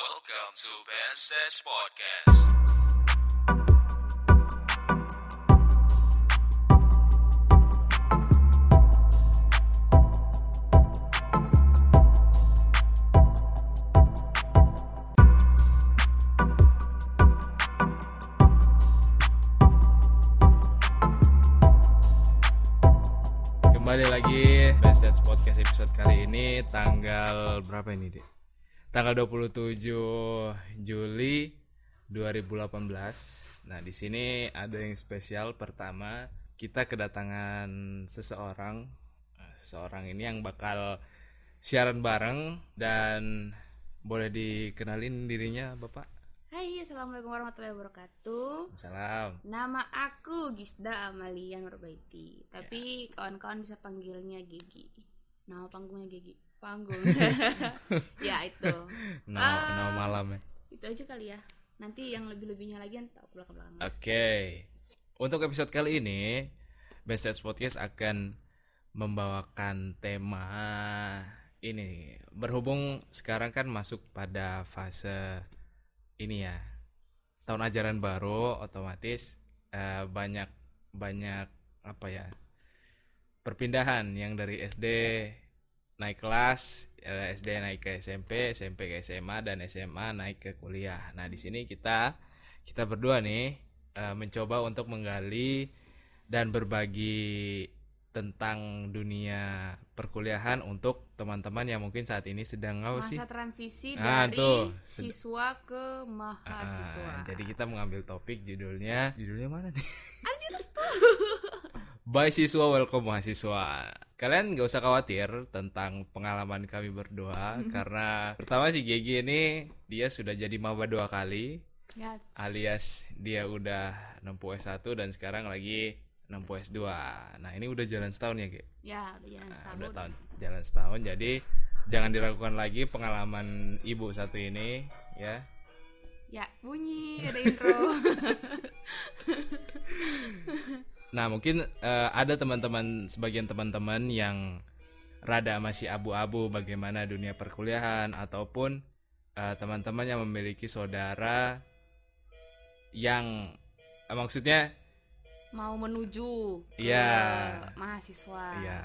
Welcome to Podcast. Kembali lagi Best Dance Podcast episode kali ini tanggal berapa ini, Dek? Tanggal 27 Juli 2018. Nah, di sini ada yang spesial pertama kita kedatangan seseorang Eh, seseorang ini yang bakal siaran bareng dan boleh dikenalin dirinya, Bapak? Hai, assalamualaikum warahmatullahi wabarakatuh. Salam. Nama aku Gisda Amalia Nurbaiti, tapi kawan-kawan bisa panggilnya Gigi. Nama panggungnya Gigi. Panggung. ya itu. Nama, Ah. nama malam ya. Itu aja kali ya. Nanti yang lebih-lebihnya lagi nanti aku belakang-belakang. Oke. Untuk episode kali ini, Best Dance Podcast akan membawakan tema ini. Berhubung sekarang kan masuk pada fase ini ya. Tahun ajaran baru otomatis eh, banyak banyak apa ya? perpindahan yang dari SD naik kelas, eh, SD naik ke SMP, SMP ke SMA dan SMA naik ke kuliah. Nah, di sini kita kita berdua nih eh, mencoba untuk menggali dan berbagi tentang dunia perkuliahan untuk teman-teman yang mungkin saat ini sedang apa sih? Masa transisi Ah, dari tuh. Siswa ke Ah, mahasiswa. jadi kita mengambil topik judulnya judulnya mana nih? Atas tuh. Bye siswa, welcome mahasiswa. Kalian gak usah khawatir tentang pengalaman kami berdua karena pertama si Gigi ini dia sudah jadi maba dua kali Ya, alias dia udah nempuh S1 dan sekarang lagi nempuh S2. Nah, ini udah jalan setahun ya, Ge? ya udah jalan Nah, setahun. udah tahun jalan setahun jadi jangan diragukan lagi pengalaman ibu satu ini ya. Ya, bunyi ada intro. Nah, mungkin eh, ada teman-teman sebagian teman-teman yang rada masih abu-abu bagaimana dunia perkuliahan ataupun eh, teman-teman yang memiliki saudara yang eh, maksudnya Mau menuju ke Iya. mahasiswa. ya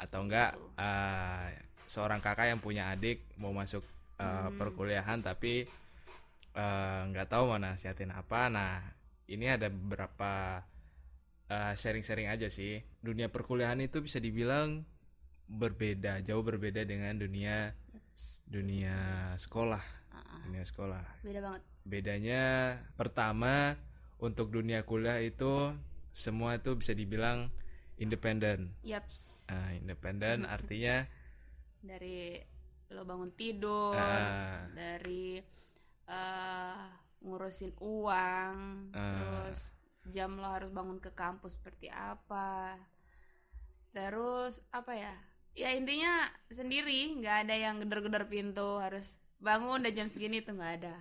atau enggak eh, seorang kakak yang punya adik mau masuk eh, perkuliahan tapi nggak tahu mau nasihatin apa. Nah, ini ada beberapa eh, sharing-sharing aja sih. Dunia perkuliahan itu bisa dibilang berbeda, jauh berbeda dengan dunia dunia sekolah. Ah, Dunia sekolah. Beda banget. Bedanya pertama untuk dunia kuliah itu semua itu bisa dibilang independen. Yaps. Nah, independen artinya Dari lo bangun tidur, Ah. dari eh, ngurusin uang, Ah. terus jam lo harus bangun ke kampus seperti apa. Terus apa ya? Ya intinya sendiri, nggak ada yang gedor-gedor pintu harus bangun dan jam segini tuh nggak ada.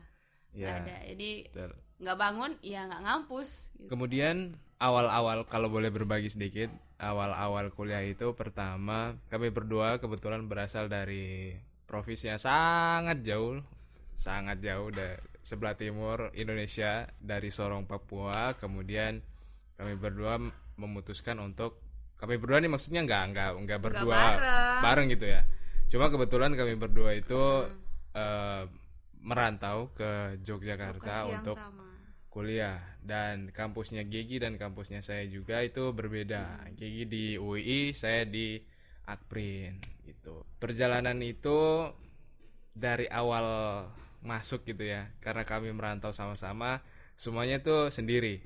Ya ada. Jadi nggak bangun, ya nggak ngampus. gitu. Kemudian awal-awal kalau boleh berbagi sedikit, awal-awal kuliah itu pertama kami berdua kebetulan berasal dari provinsi yang sangat jauh, sangat jauh dari sebelah timur Indonesia dari Sorong Papua. Kemudian kami berdua memutuskan untuk kami berdua nih maksudnya nggak nggak nggak berdua bareng. bareng gitu ya. Cuma kebetulan kami berdua itu eh, merantau ke Yogyakarta untuk sama. kuliah dan kampusnya Gigi dan kampusnya saya juga itu berbeda. Gigi di UI, saya di Akprin gitu. Perjalanan itu dari awal masuk gitu ya. Karena kami merantau sama-sama, semuanya tuh sendiri.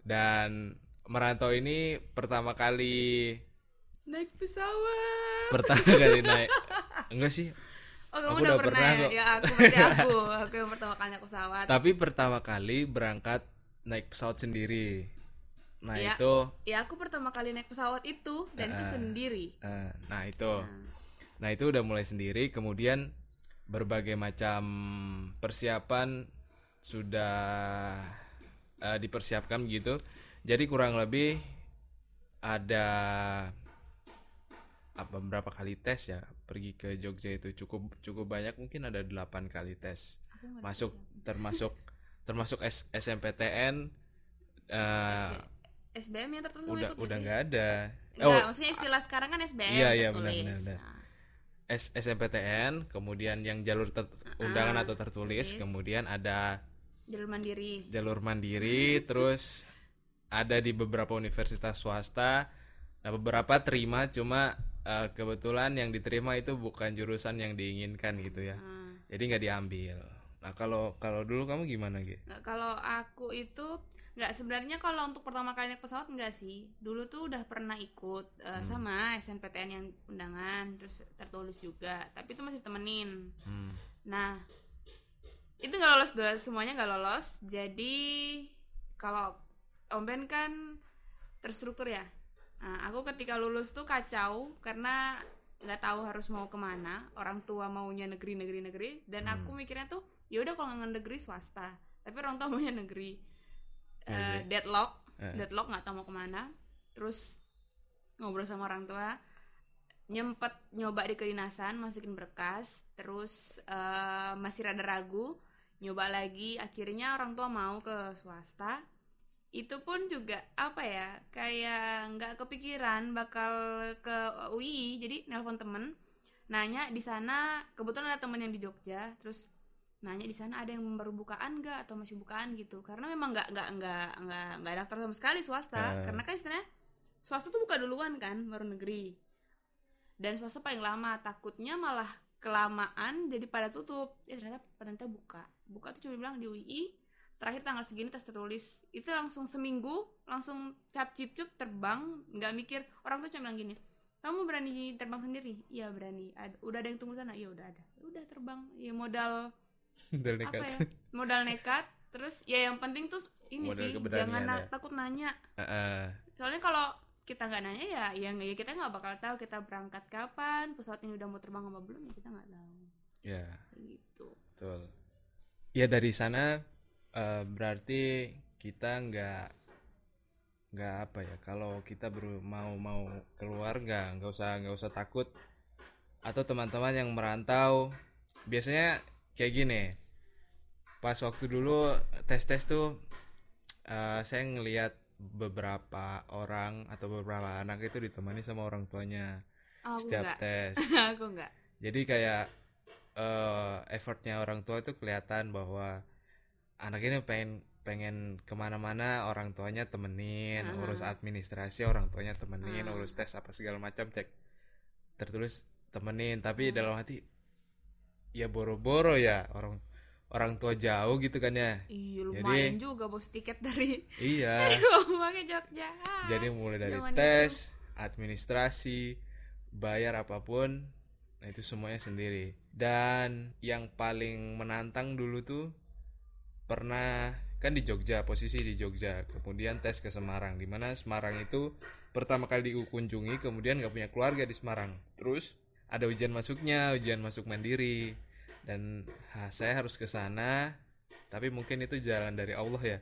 Dan merantau ini pertama kali Naik pesawat. pertama kali naik enggak sih Oh kamu Aku udah, udah pernah, pernah ya? kok. Ya aku berarti aku Aku yang pertama kali naik pesawat tapi pertama kali berangkat naik pesawat sendiri nah Iya. itu Ya aku pertama kali naik pesawat itu Dan itu sendiri eh, nah itu nah itu udah mulai sendiri kemudian berbagai macam persiapan sudah eh, dipersiapkan gitu jadi kurang lebih ada apa berapa kali tes ya? Pergi ke Jogja itu cukup cukup banyak. Mungkin ada 8 kali tes. Masuk termasuk termasuk S- SMPTN eh, SBM yang tertulis udah udah nggak ada. Enggak, maksudnya istilah sekarang kan SBM Iya, iya, benar, benar, benar. Nah, S SMPTN kemudian yang jalur ter- undangan atau tertulis tulis. kemudian ada jalur mandiri. jalur mandiri terus ada di beberapa universitas swasta. Nah beberapa terima cuma eh, kebetulan yang diterima itu bukan jurusan yang diinginkan gitu ya. Nah, jadi nggak diambil. Nah kalau kalau dulu kamu gimana gitu nggak, kalau aku itu nggak sebenarnya kalau untuk pertama kali naik pesawat enggak sih. Dulu tuh udah pernah ikut eh, sama SNPTN yang undangan terus tertulis juga, tapi itu masih temenin. hmm. Nah, itu nggak lolos dua semuanya nggak lolos. Jadi kalau Om Ben kan terstruktur ya. Nah, aku ketika lulus tuh kacau karena nggak tahu harus mau ke mana. Orang tua maunya negeri negeri negeri dan aku mikirnya tuh ya udah kalau nggak negeri swasta. Tapi orang tua maunya negeri. Sih. deadlock, Eh. deadlock nggak tahu mau ke mana. Terus ngobrol sama orang tua. Nyempet nyoba di kedinasan masukin berkas. Terus eh, masih rada ragu. Nyoba lagi. Akhirnya orang tua mau ke swasta. Itu pun juga apa ya kayak nggak kepikiran bakal ke UI jadi nelpon temen nanya di sana. Kebetulan ada temen yang di Jogja. Terus nanya di sana ada yang baru bukaan nggak atau masih bukaan gitu. Karena memang nggak nggak nggak nggak nggak daftar sama sekali swasta. Eh. karena kan istilahnya swasta tuh buka duluan kan baru negeri. Dan swasta paling lama takutnya malah kelamaan jadi pada tutup. Ya ternyata ternyata buka. Buka tuh cuma bilang di UI terakhir tanggal segini tes tertulis. Itu langsung seminggu langsung cap cip cup terbang nggak mikir. Orang tuh cuma bilang gini kamu berani terbang sendiri? Iya berani. Ada, udah ada yang tunggu sana? Iya udah ada. Udah terbang. Ya modal Dari apa nekat. ya? Modal nekat terus ya yang penting tuh ini Modal sih jangan na- ya. takut nanya. Heeh. soalnya kalau kita nggak nanya ya ya, ya kita nggak bakal tahu kita berangkat kapan pesawat ini udah mau terbang apa belum ya kita nggak tahu. Ya. Gitu. Betul. Ya dari sana eh, berarti kita nggak nggak apa ya kalau kita baru mau mau keluar nggak nggak usah nggak usah takut. Atau teman-teman yang merantau biasanya kayak gini pas waktu dulu tes tes tuh eh, saya ngelihat beberapa orang atau beberapa anak itu ditemani sama orang tuanya oh, setiap nggak. tes. Aku nggak. Jadi kayak eh effortnya orang tua itu kelihatan bahwa anak ini pengen pengen ke mana-mana orang tuanya temenin urus administrasi orang tuanya temenin urus tes apa segala macam cek tertulis temenin. Tapi dalam hati ya boro-boro ya orang orang tua jauh gitu kan ya. Iya lumayan juga bos tiket dari iya. ke Jogja. Jadi mulai dari Zaman tes administrasi bayar apa pun nah itu semuanya sendiri. Dan yang paling menantang dulu tuh pernah kan di Jogja posisi di Jogja. Kemudian tes ke Semarang di mana Semarang itu pertama kali dikunjungi kemudian nggak punya keluarga di Semarang. Terus ada ujian masuknya ujian masuk mandiri dan ha, saya harus ke sana tapi mungkin itu jalan dari Allah ya.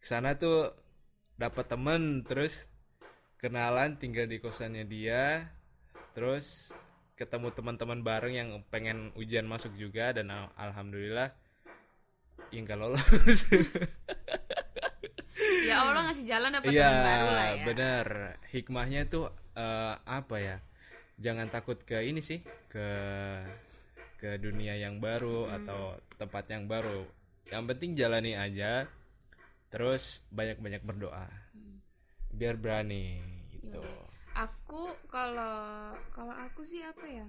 Ke sana tuh dapat temen terus kenalan tinggal di kosannya dia terus ketemu teman-teman bareng yang pengen ujian masuk juga dan al- alhamdulillah ya nggak lolos. Ya Allah ngasih jalan dapat iya teman baru lah ya. bener. Hikmahnya tuh eh, apa ya? Jangan takut ke ini sih ke ke dunia yang baru atau tempat yang baru. Yang penting jalani aja terus banyak-banyak berdoa. Biar berani gitu. Aku kalau kalau aku sih apa ya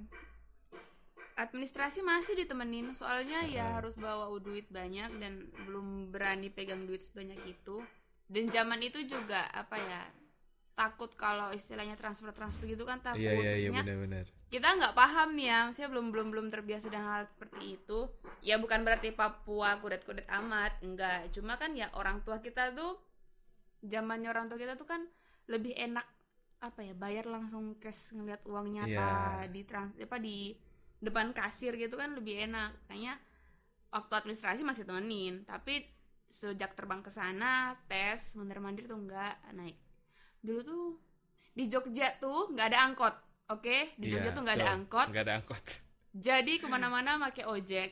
administrasi masih ditemenin. Soalnya ya harus bawa duit banyak dan belum berani pegang duit sebanyak itu. Dan zaman itu juga apa ya takut kalau istilahnya transfer transfer gitu kan takut. Iya iya iya Maksudnya, benar-benar. kita nggak paham nih ya maksudnya belum belum belum terbiasa dengan hal seperti itu. Ya bukan berarti Papua kudet-kudet amat enggak. Cuma kan ya orang tua kita tuh zamannya orang tua kita tuh kan lebih enak apa ya bayar langsung cash ngeliat uang nyata Iya. di trans apa di depan kasir gitu kan lebih enak. Kayaknya waktu administrasi masih temenin tapi sejak terbang ke sana tes mondar mandir tuh enggak naik dulu tuh di Jogja tuh nggak ada angkot Oke, di Iya, Jogja tuh nggak ada angkot. nggak ada angkot Jadi ke mana-mana pakai ojek.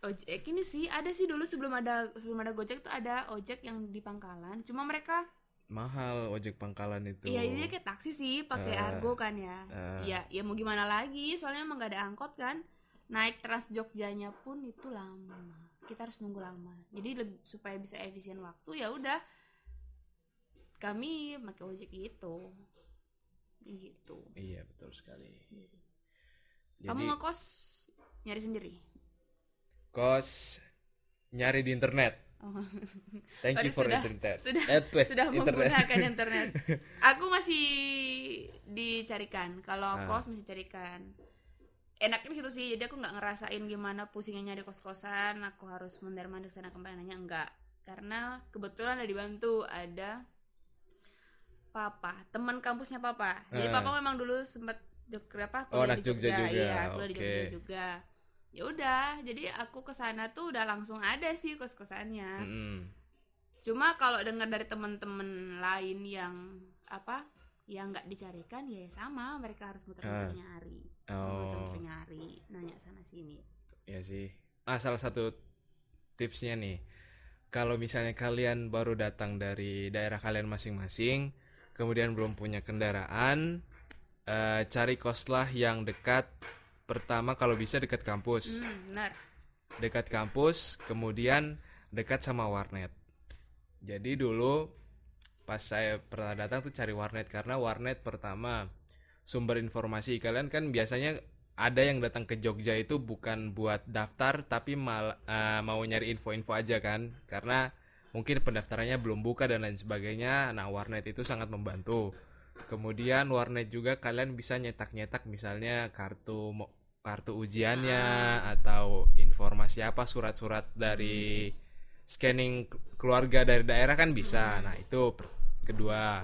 Ojek ini sih ada sih dulu sebelum ada sebelum ada Gojek tuh ada ojek yang di Pangkalan. Cuma mereka mahal ojek pangkalan itu Iya ini kayak taksi sih pakai Eh, argo kan ya. eh. Ya ya mau gimana lagi soalnya emang gak ada angkot kan. Naik Trans Jogjanya pun itu lama. Kita harus nunggu lama. Jadi lebih, supaya bisa efisien waktu ya udah kami pakai ojek itu. Gitu. iya betul sekali Kamu jadi ngekos nyari sendiri. kos nyari di internet Oh. thank you for sudah- internet sudah Eh, sudah internet menggunakan internet. Aku masih dicarikan. Kalau Ah. kos masih carikan. Enaknya di situ sih. Jadi aku nggak ngerasain gimana pusingnya nyari kos-kosan. Aku harus mondar-mandir sana kembali nanya enggak. Karena kebetulan ada dibantu ada papa, teman kampusnya papa. Jadi Ah. papa memang dulu sempat Jogja apa Oh, kuliah anak di Jogja Jogja, juga. iya, kuliah di Oke. Jogja juga. Ya udah, jadi aku ke sana tuh udah langsung ada sih kos-kosannya. Mm-mm. Cuma kalau dengar dari teman-teman lain yang apa yang nggak dicarikan ya sama mereka harus muter-muter Ah. nyari, Oh. muter-muter nyari, nanya sana sini. ya sih ah salah satu tipsnya nih kalau misalnya kalian baru datang dari daerah kalian masing-masing kemudian belum punya kendaraan eh, cari koslah yang dekat pertama kalau bisa dekat kampus. Hmm, benar. dekat kampus kemudian dekat sama warnet. Jadi dulu pas saya pernah datang tuh cari warnet karena warnet pertama sumber informasi kalian kan biasanya ada yang datang ke Jogja itu bukan buat daftar tapi mal eh, mau nyari info-info aja kan. Karena mungkin pendaftarannya belum buka dan lain sebagainya. Nah warnet itu sangat membantu. Kemudian warnet juga kalian bisa nyetak-nyetak misalnya kartu kartu ujiannya atau informasi apa surat-surat dari scanning ke- keluarga dari daerah kan bisa. Nah itu kedua.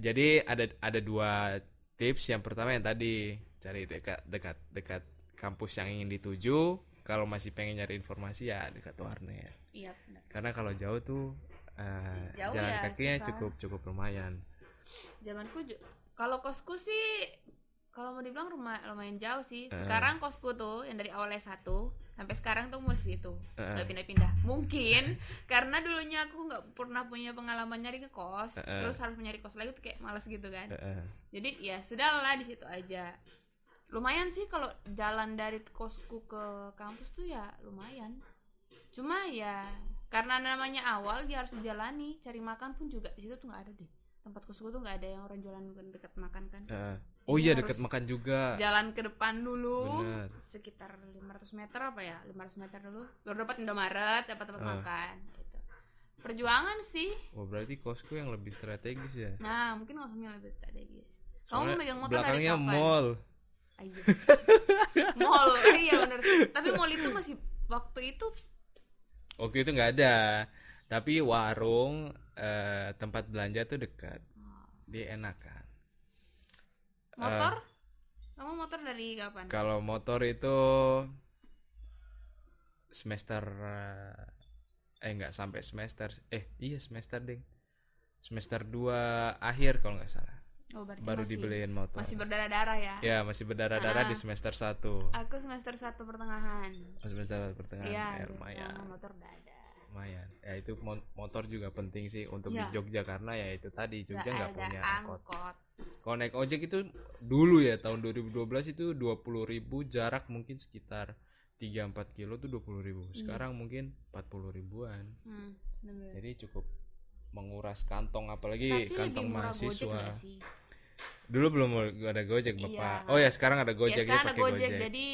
Jadi ada ada dua tips. Yang pertama yang tadi cari dekat dekat dekat kampus yang ingin dituju. Kalau masih pengen nyari informasi ya dekat warnet Iya, benar. karena kalau jauh tuh eh, Jauh jalan ya, kakinya susah. cukup cukup lumayan Zamanku kalau kosku sih kalau mau dibilang rumah lumayan jauh sih. Sekarang kosku tuh yang dari awalnya satu sampai sekarang tuh masih itu nggak pindah-pindah. Mungkin karena dulunya aku nggak pernah punya pengalaman nyari ke kos, Eh. terus harus nyari kos lagi tuh kayak males gitu kan. Eh. jadi ya sudahlah di situ aja lumayan sih kalau jalan dari kosku ke kampus tuh ya lumayan cuma ya karena namanya awal dia harus dijalani cari makan pun juga di situ tuh nggak ada deh. Tempat kosku tuh nggak ada yang orang jualan dekat makan kan. Eh. oh iya dekat makan juga. jalan ke depan dulu Bener. sekitar 500 meter apa ya 500 meter dulu baru dapat Indomaret dapat tempat Ah. makan gitu. Perjuangan sih. Wah berarti kosku yang lebih strategis ya? Nah mungkin kosnya lebih strategis. Kamu Soalnya megang motor dari belakangnya kapan? mall. Ayo. mall iya bener. Tapi mall itu masih waktu itu waktu itu nggak ada. Tapi warung eh, tempat belanja tuh dekat. Dia enak kan? Motor? Kamu motor dari kapan? kalau motor itu semester eh nggak sampai semester. Eh iya semester ding. Semester 2 akhir kalau nggak salah oh, baru masih, dibeliin motor. masih berdarah darah ya? Ya masih berdarah-darah Ah. di semester 1 aku semester satu pertengahan. Semester satu pertengahan. Iya ya, di lumayan. Pertengahan motor udah ada. Lumayan. Ya itu mo- motor juga penting sih untuk Iya. di Jogja karena ya itu tadi Jogja nggak punya angkot. angkot. Kalau naik ojek itu dulu ya tahun 2012 itu 20.000 jarak mungkin sekitar 3-4 kilo tuh 20.000 sekarang mungkin 40 ribuan. Hmm, jadi cukup menguras kantong apalagi tapi kantong mahasiswa dulu belum ada gojek bapak Iya. oh ya sekarang ada ya gojek sekarang ada pakai gojek, jadi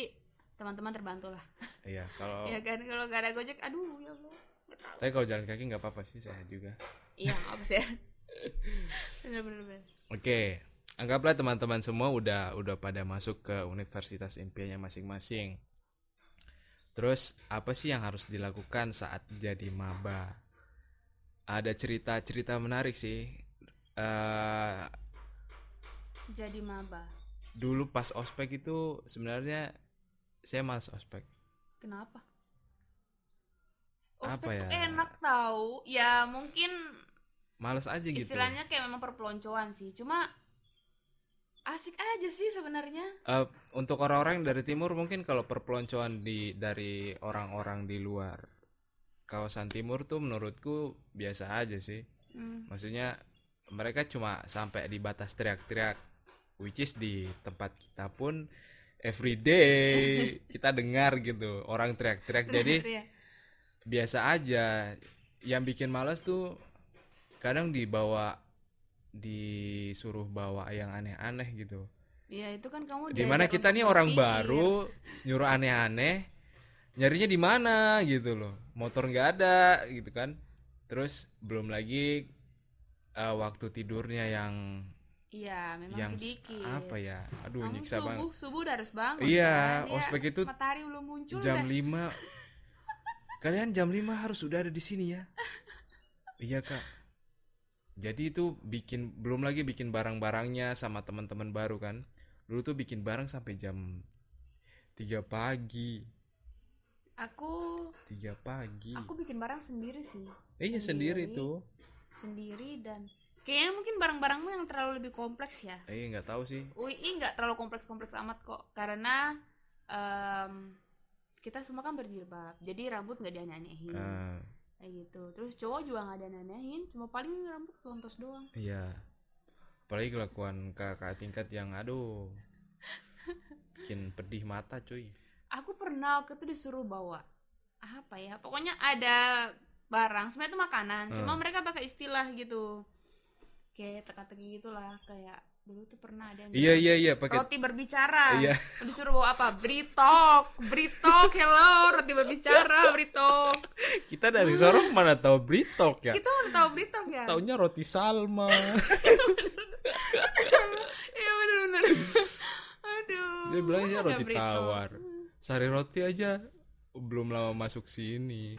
teman-teman terbantu lah iya kalau ya kan kalau nggak ada gojek aduh ya allah tapi kalau jalan kaki nggak apa-apa sih sehat juga iya apa sih bener-bener. Oke, anggaplah teman-teman semua udah udah pada masuk ke universitas impiannya masing-masing. Terus apa sih yang harus dilakukan saat jadi maba? Ada cerita-cerita menarik sih. eh jadi maba dulu pas ospek itu sebenarnya saya malas ospek. kenapa Apa Ospek tuh ya? enak tahu ya mungkin Malas aja gitu. istilahnya kayak memang perpeloncoan sih cuma asik aja sih sebenarnya Eh, untuk orang-orang dari timur mungkin kalau perpeloncoan di dari orang-orang di luar kawasan timur tuh menurutku biasa aja sih. Hmm. Maksudnya mereka cuma sampai di batas teriak-teriak which is di tempat kita pun everyday kita dengar gitu orang teriak-teriak. Jadi Iya. biasa aja. Yang bikin males tuh kadang dibawa disuruh bawa yang aneh-aneh gitu. Iya itu kan kamu di mana diajak kita nih orang baru nyuruh aneh-aneh nyarinya di mana gitu loh. Motor nggak ada gitu kan. Terus belum lagi eh, waktu tidurnya yang Iya memang yang sedikit. apa ya? Aduh nyiksa subuh banget. subuh udah harus bangun Iya, kan? Ospek itu matahari belum muncul jam dah. 5 kalian jam 5 harus sudah ada di sini ya? Iya kak. Jadi itu bikin belum lagi bikin barang-barangnya sama teman-teman baru kan? Dulu tuh bikin barang sampai jam 3 pagi. Aku 3 pagi. Aku bikin barang sendiri sih. Eh, iya sendiri tuh. sendiri dan kayaknya mungkin barang-barangmu yang terlalu lebih kompleks ya. Eh nggak tahu sih. UI nggak terlalu kompleks-kompleks amat kok. Karena em, kita semua kan berjilbab jadi rambut nggak dianeh-anehin. Eh, kayak gitu. Terus cowok juga nggak dianeh-anehin cuma paling rambut lontos doang. Iya. Apalagi kelakuan kakak tingkat yang aduh bikin pedih mata cuy. Aku pernah waktu itu disuruh bawa apa ya? Pokoknya ada barang sebenarnya itu makanan cuma mereka pakai istilah gitu kayak teka-teki gitulah kayak dulu tuh pernah ada yang iya bilang, iya iya pakai roti berbicara. Iya. disuruh bawa apa? Britok britok hello roti berbicara britok. Kita dari Sorong mana tahu Britok ya? Kita udah tahu britok ya? Taunya roti Salma. Iya bener-bener aduh dia bilangnya ada roti Britok. tawar. Sari roti aja belum lama masuk sini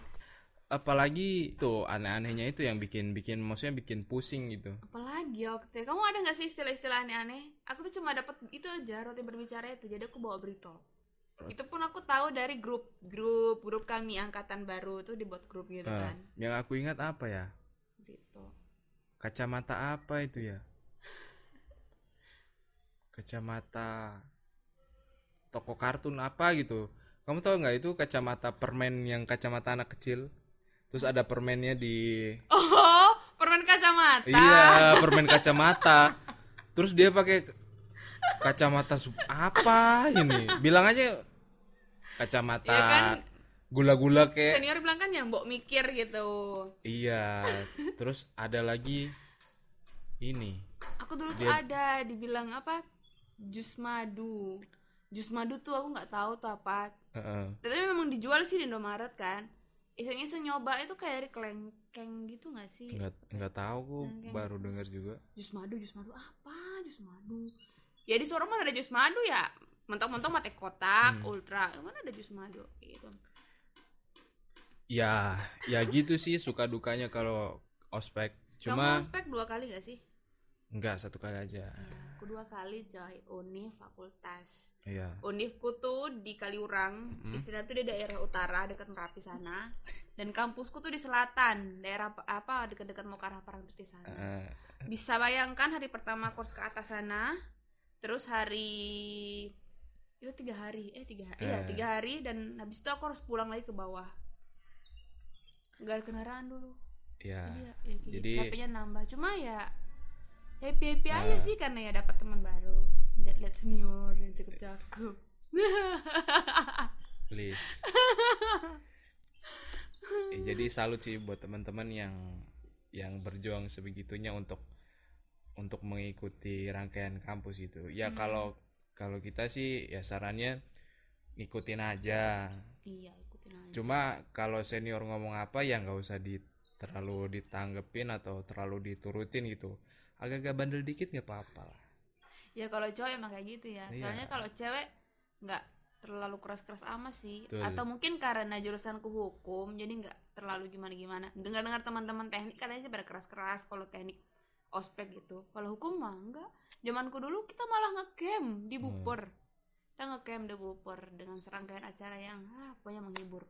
apalagi tuh aneh-anehnya itu yang bikin bikin maksudnya bikin pusing gitu. Apalagi waktu kamu ada nggak sih istilah-istilah aneh-aneh? Aku tuh cuma dapat itu aja roti berbicara itu. Jadi aku bawa brito itu pun aku tahu dari grup grup grup kami angkatan baru tuh dibuat grup gitu Eh, kan. yang aku ingat apa ya? Brito kacamata apa itu ya? Kacamata toko kartun apa gitu. Kamu tahu nggak itu kacamata permen yang kacamata anak kecil terus ada permennya di oh permen kacamata Iya, permen kacamata. Terus dia pakai kacamata sup- apa ini? Bilang aja kacamata Iya kan? gula-gula kayak senior bilang kan yang mbok mikir gitu iya. Terus ada lagi ini. aku dulu tuh ada dibilang apa jus madu jus madu tuh aku nggak tahu tuh apa Heeh. tapi memang dijual sih di Indomaret kan iseng-iseng nyoba itu kayak dari kelengkeng gitu nggak sih? Enggak enggak tahu aku baru dengar juga. jus madu jus madu. Apa? Jus madu. Ya di Sorong mana ada jus madu ya? Mentok-mentok mate kotak Hmm. ultra. Mana ada jus madu? Gitu. Ya, ya gitu sih suka dukanya kalau ospek. Cuma kamu ospek dua kali gak sih? Enggak satu kali aja. Aku dua kali coy. Univ fakultas. Iya. univku tuh di Kaliurang istilah tuh di daerah utara dekat Merapi sana. Dan kampusku tuh di selatan daerah apa- dekat-dekat mau ke arah Parangtritis sana. Eh, bisa bayangkan hari pertama kurs ke atas sana terus hari itu tiga hari eh tiga hari iya Eh. tiga hari dan habis itu aku harus pulang lagi ke bawah. Nggak ada kendaraan dulu. Ya. iya ya, kayak Jadi- gitu. capeknya nambah. Cuma ya happy happy aja sih karena ya dapat teman baru. Lihat lihat senior yang cukup cakep please. Eh, jadi salut sih buat teman-teman yang yang berjuang sebegitunya untuk untuk mengikuti rangkaian kampus itu. Ya kalau kalau kita sih ya sarannya ngikutin aja. Iya ikutin aja. Cuma kalau senior ngomong apa ya nggak usah di terlalu ditanggepin atau terlalu diturutin gitu agak-agak bandel dikit nggak apa-apa lah. Ya kalau cowok emang kayak gitu ya. Iya. soalnya kalau cewek nggak terlalu keras-keras amat sih. Betul. atau mungkin karena jurusanku hukum jadi nggak terlalu gimana-gimana. Dengar-dengar teman-teman teknik katanya sih pada keras-keras kalau teknik ospek gitu. Kalau hukum mah enggak zamanku dulu kita malah ngecamp di buper kita ngecamp di buper dengan serangkaian acara yang ah, pokoknya menghibur.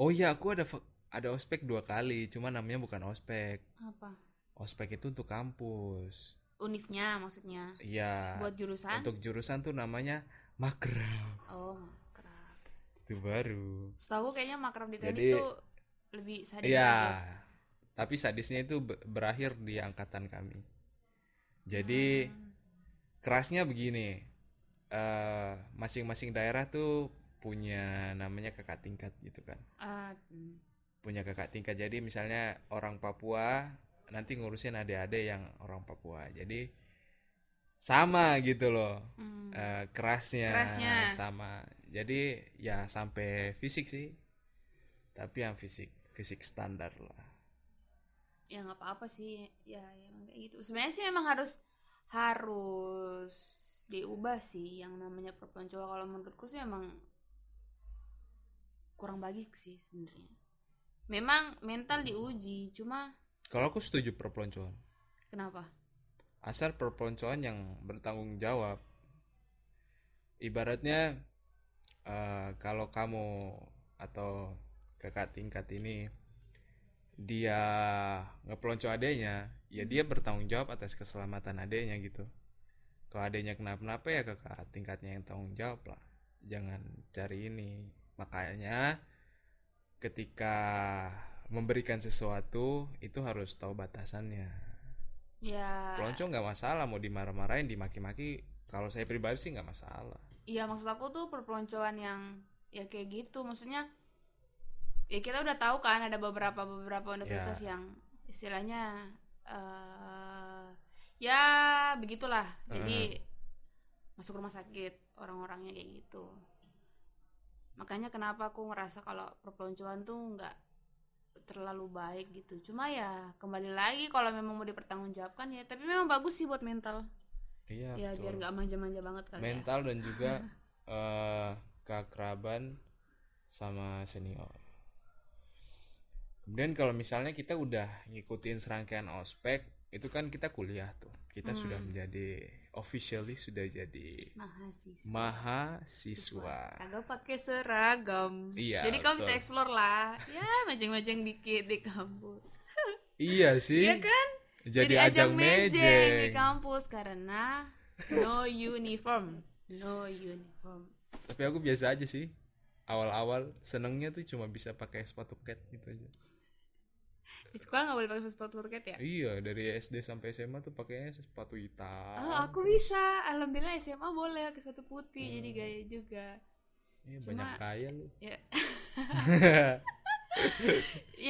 Oh iya aku ada ada ospek dua kali cuma namanya bukan ospek. Apa ospek itu untuk kampus unifnya maksudnya Iya. buat jurusan Untuk jurusan tuh namanya makrab. oh makrab Itu baru. setahu kayaknya makrab di teknik Jadi- tuh lebih sadis Iya. Tapi sadisnya itu be- berakhir di angkatan kami. Jadi Hmm. kerasnya begini. eh, masing-masing daerah tuh punya namanya kakak tingkat gitu kan. Ah, hmm. Punya kakak tingkat. Jadi misalnya orang Papua nanti ngurusin adik-adik yang orang Papua. Jadi sama gitu loh. Hmm. Eh, kerasnya, Kerasnya. sama. Jadi ya sampai fisik sih. Tapi yang fisik, fisik standar lah. ya nggak apa-apa sih ya ya emang kayak gitu sebenarnya sih emang harus harus diubah sih yang namanya perempuan cowok kalau menurutku sih emang kurang bagus sih sebenarnya memang mental diuji cuma Kalau aku setuju perpeloncoan. kenapa Asal perpeloncoan yang bertanggung jawab. Ibaratnya eh, kalau kamu atau kakak tingkat ini dia ngepelonco adanya, ya dia bertanggung jawab atas keselamatan adanya gitu. Kalau adanya kenapa-napa ya kakak tingkatnya yang tanggung jawab lah. Jangan cari ini. Makanya ketika memberikan sesuatu itu harus tahu batasannya. ya Pelonco nggak masalah mau dimarah-marahin, dimaki-maki. Kalau saya pribadi sih nggak masalah. Iya maksud aku tuh perpeloncoan yang ya kayak gitu maksudnya ya kita udah tahu kan ada beberapa beberapa universitas Ya. yang istilahnya eh ya begitulah jadi masuk rumah sakit orang-orangnya kayak gitu makanya kenapa aku ngerasa kalau perpeloncoan tuh nggak terlalu baik gitu cuma ya kembali lagi kalau memang mau dipertanggungjawabkan ya tapi memang bagus sih buat mental Iya ya betul. biar nggak manja-manja banget kali ya Mental dan juga eh keakraban sama senior. Kemudian kalau misalnya kita udah ngikutin serangkaian ospek, itu kan kita kuliah tuh. Kita Hmm. sudah menjadi officially sudah jadi mahasiswa mahasiswa. Kagak pakai seragam. Iya, Jadi kamu bisa explore lah. Ya, majang-majang dikit di kampus. Iya sih. Iya kan? Jadi, ajang mejeng. di kampus karena no uniform. No uniform. Tapi aku biasa aja sih. Awal-awal senengnya tuh cuma bisa pakai sepatu cat gitu aja. Di sekolah nggak boleh pakai sepatu cat ya? Iya, dari SD sampai SMA tuh pakainya sepatu hitam. Oh, aku bisa. Alhamdulillah SMA boleh pakai sepatu putih, jadi gaya juga. Iya, cuma- banyak kaya lu. Ya.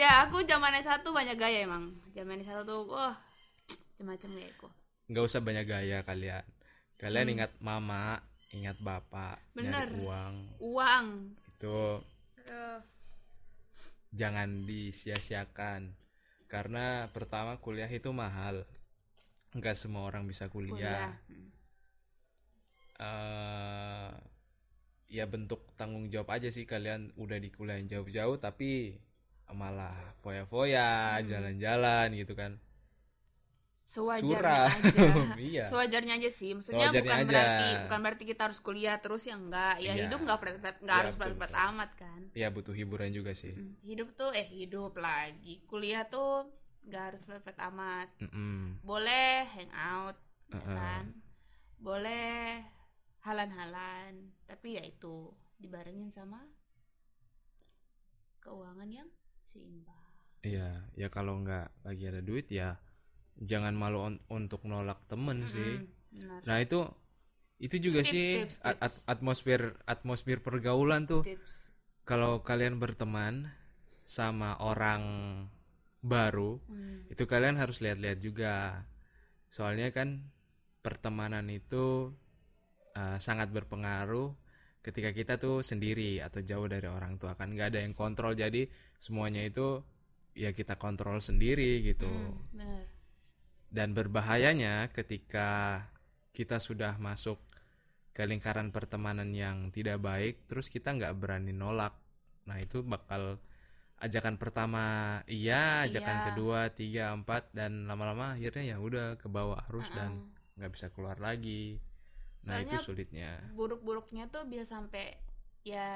ya, aku zaman S1 banyak gaya emang. Zaman S1 tuh wah macam-macam gayaku. nggak usah banyak gaya kalian kalian ingat mama ingat bapak Hmm. Bener. nyari uang Uang. itu jangan disia-siakan karena pertama kuliah itu mahal nggak semua orang bisa Kuliah. kuliah eh ya bentuk tanggung jawab aja sih kalian udah di kuliah jauh-jauh tapi malah foya-foya Hmm. jalan-jalan gitu kan sewajarnya Surah. aja Iya. sewajarnya aja sih maksudnya Sewajarnya bukan aja. berarti bukan berarti kita harus kuliah terus ya enggak ya Iya. hidup nggak flat flat nggak Iya, harus flat flat amat kan ya butuh hiburan juga sih hidup tuh eh hidup lagi kuliah tuh nggak harus flat flat amat Mm-mm. boleh hangout ya Uh-uh. kan boleh halan-halan tapi ya itu dibarengin sama keuangan yang seimbang Iya, ya kalau nggak lagi ada duit ya jangan malu on- untuk nolak temen sih. Hmm, benar Nah itu itu juga Tips, sih tips, tips. at- atmosfer atmosfer pergaulan tuh. tips Kalau kalian berteman sama orang baru, Hmm, itu kalian harus lihat-lihat juga. Soalnya kan pertemanan itu uh, sangat berpengaruh ketika kita tuh sendiri atau jauh dari orang tua kan nggak ada yang kontrol jadi semuanya itu ya kita kontrol sendiri gitu hmm, benar dan berbahayanya ketika kita sudah masuk ke lingkaran pertemanan yang tidak baik terus kita nggak berani nolak. Nah itu bakal ajakan pertama iya ajakan Iya. kedua tiga empat dan lama-lama akhirnya ya udah ke bawah arus dan nggak bisa keluar lagi. Nah itu Soalnya- sulitnya. buruk-buruknya tuh bisa sampai ya